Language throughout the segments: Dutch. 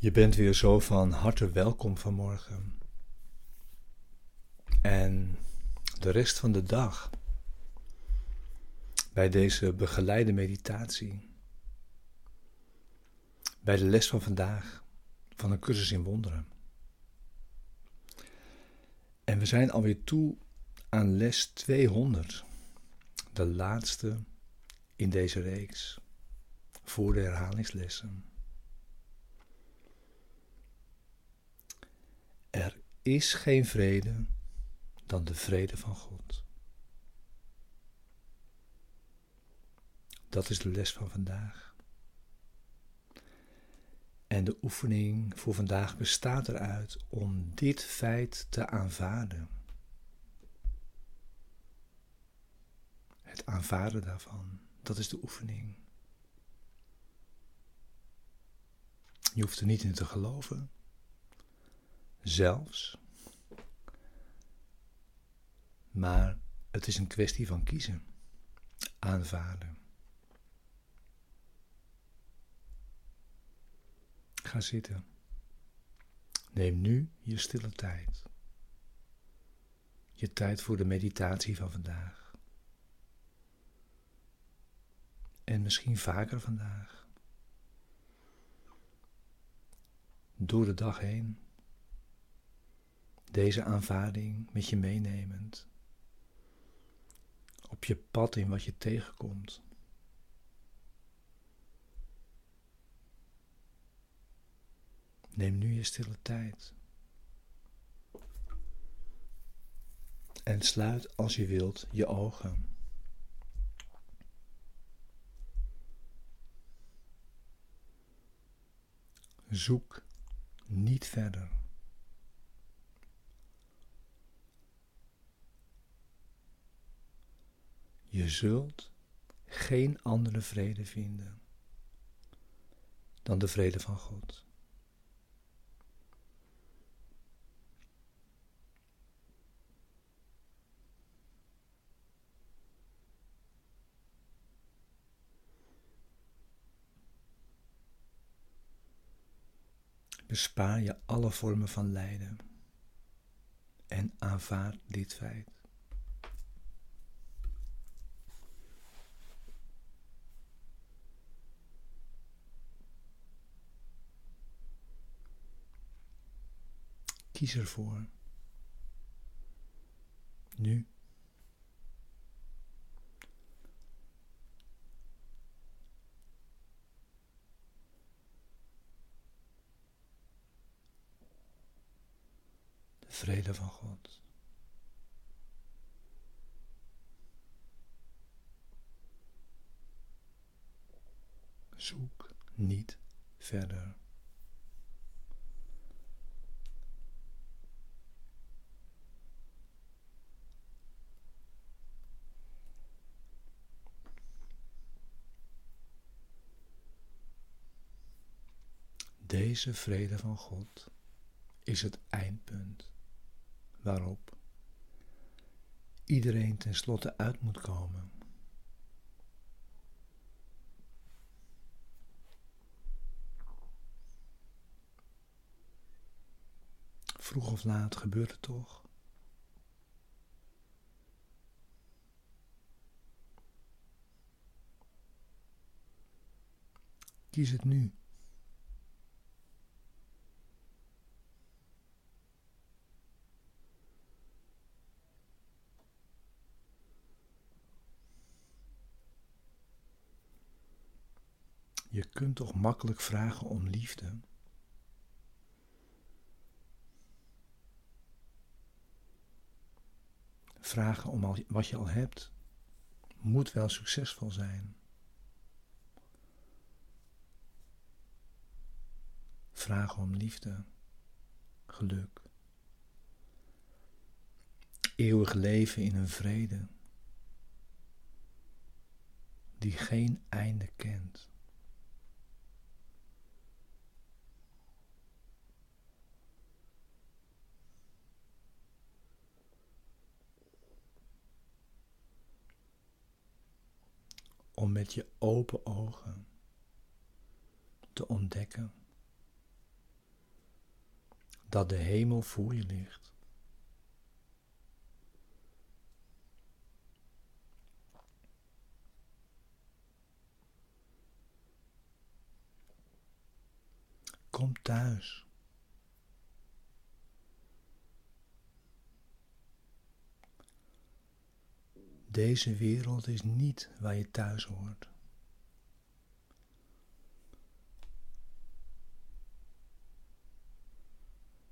Je bent weer zo van harte welkom vanmorgen. En de rest van de dag bij deze begeleide meditatie. Bij de les van vandaag van een cursus in wonderen. En we zijn alweer toe aan les 200, de laatste in deze reeks voor de herhalingslessen. Er is geen vrede dan de vrede van God. Dat is de les van vandaag. En de oefening voor vandaag bestaat eruit om dit feit te aanvaarden. Het aanvaarden daarvan, dat is de oefening. Je hoeft er niet in te geloven zelfs. Maar het is een kwestie van kiezen, aanvaarden. Ga zitten. Neem nu je stille tijd. Je tijd voor de meditatie van vandaag. En misschien vaker vandaag. Door de dag heen deze aanvaarding met je meenemend. Op je pad in wat je tegenkomt. Neem nu je stille tijd. En sluit als je wilt je ogen. Zoek niet verder. Je zult geen andere vrede vinden dan de vrede van God. Bespaar je alle vormen van lijden en aanvaard dit feit. Kies ervoor. Nu. De vrede van God. Zoek niet verder. Deze vrede van God is het eindpunt waarop iedereen tenslotte uit moet komen. Vroeg of laat gebeurt het toch? Kies het nu. Je kunt toch makkelijk vragen om liefde? Vragen om wat je al hebt moet wel succesvol zijn. Vragen om liefde, geluk, eeuwig leven in een vrede die geen einde kent. Met je open ogen te ontdekken dat de hemel voor je ligt. Kom thuis. Deze wereld is niet waar je thuis hoort.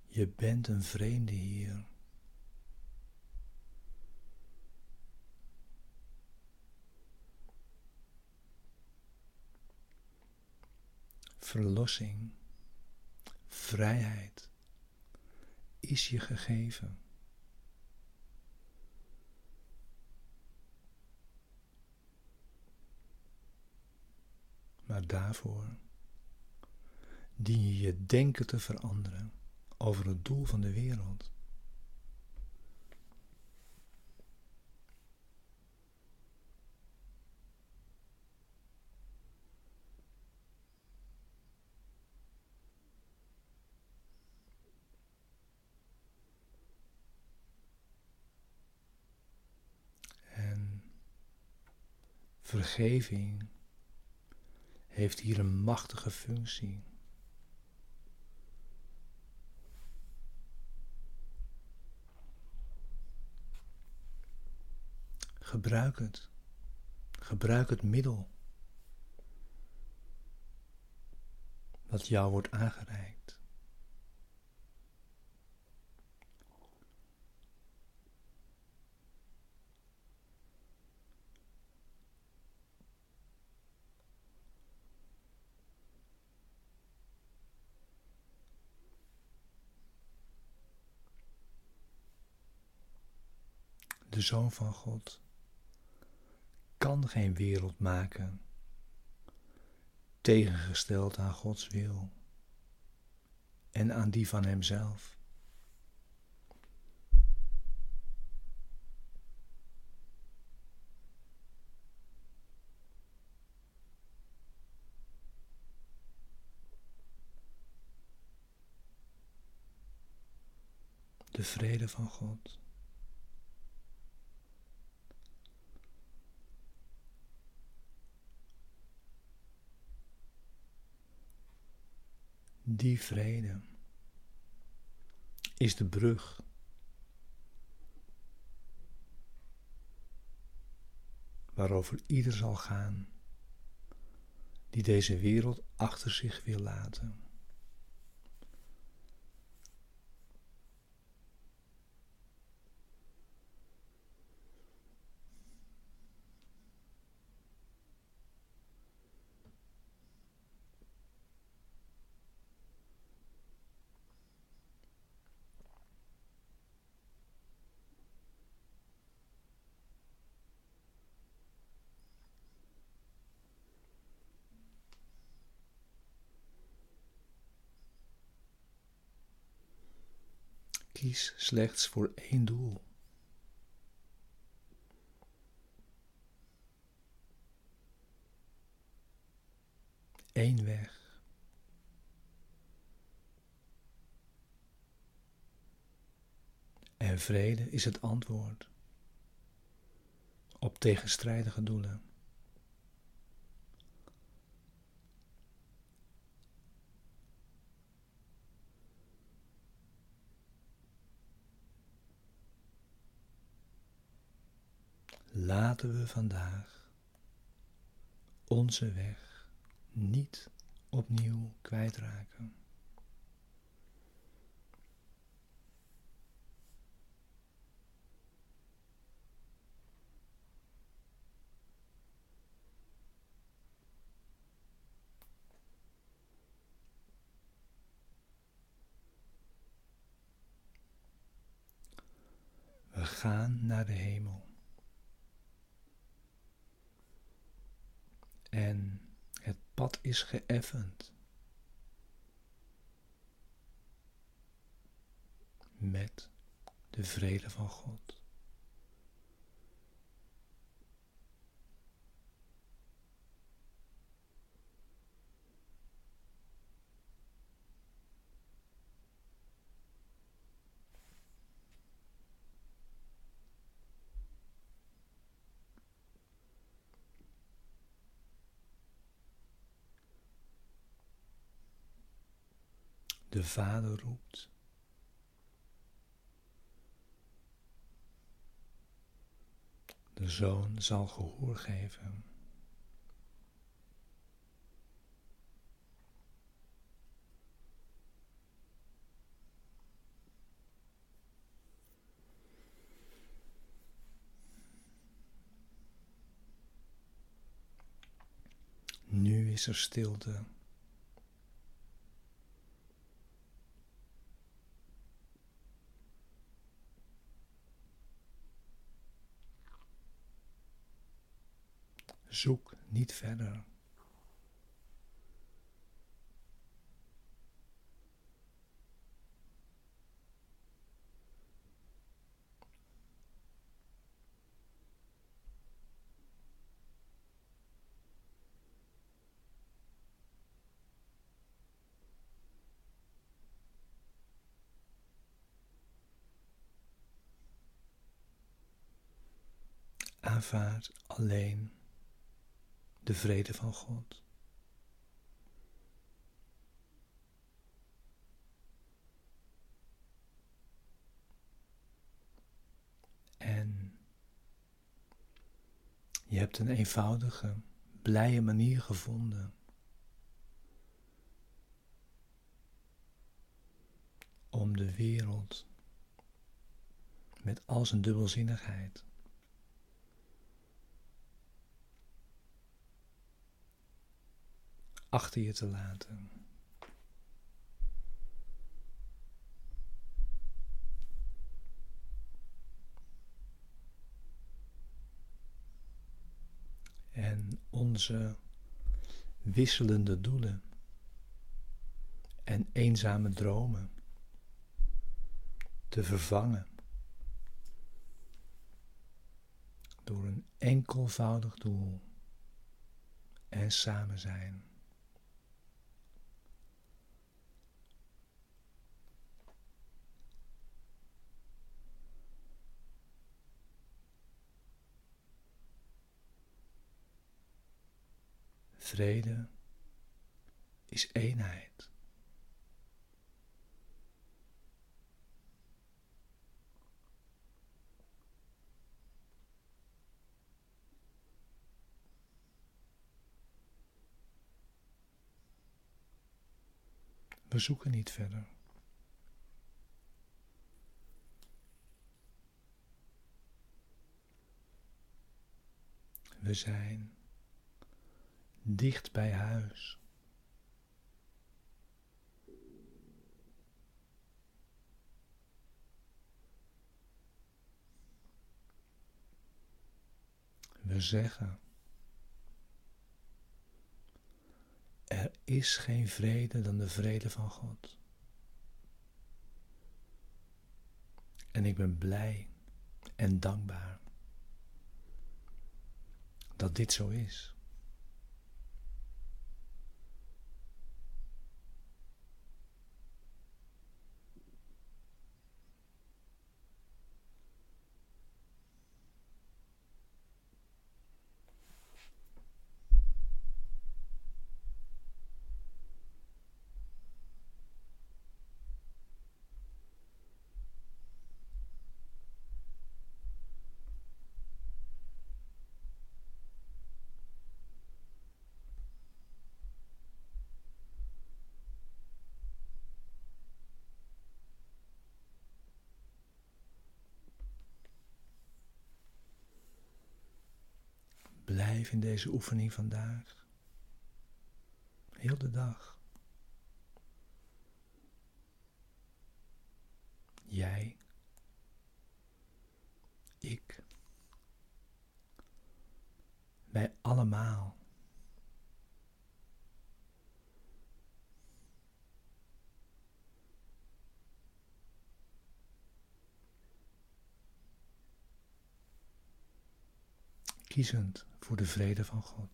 Je bent een vreemde hier. Verlossing, vrijheid is je gegeven. Maar daarvoor dien je je denken te veranderen over het doel van de wereld. Vergeving heeft hier een machtige functie. Gebruik het. Gebruik het middel dat jou wordt aangereikt. De Zoon van God kan geen wereld maken tegengesteld aan Gods wil en aan die van Hemzelf. De vrede van God. Die vrede is de brug waarover ieder zal gaan die deze wereld achter zich wil laten. Kies slechts voor één doel. Eén weg. En vrede is het antwoord op tegenstrijdige doelen. Laten we vandaag onze weg niet opnieuw kwijtraken. We gaan naar de hemel. En het pad is geëffend. Met de vrede van God. De Vader roept. De Zoon zal gehoor geven. Nu is er stilte. Zoek niet verder. aanvaard alleen de vrede van God. En je hebt een eenvoudige, blije manier gevonden om de wereld met al zijn dubbelzinnigheid achter je te laten. En onze wisselende doelen en eenzame dromen te vervangen door een enkelvoudig doel en samen zijn. Vrede is eenheid. We zoeken niet verder. We zijn dicht bij huis. We zeggen, er is geen vrede dan de vrede van God. En ik ben blij en dankbaar dat dit zo is. Blijf in deze oefening vandaag. Heel de dag. Jij. Ik. Wij allemaal. Kiezend voor de vrede van God.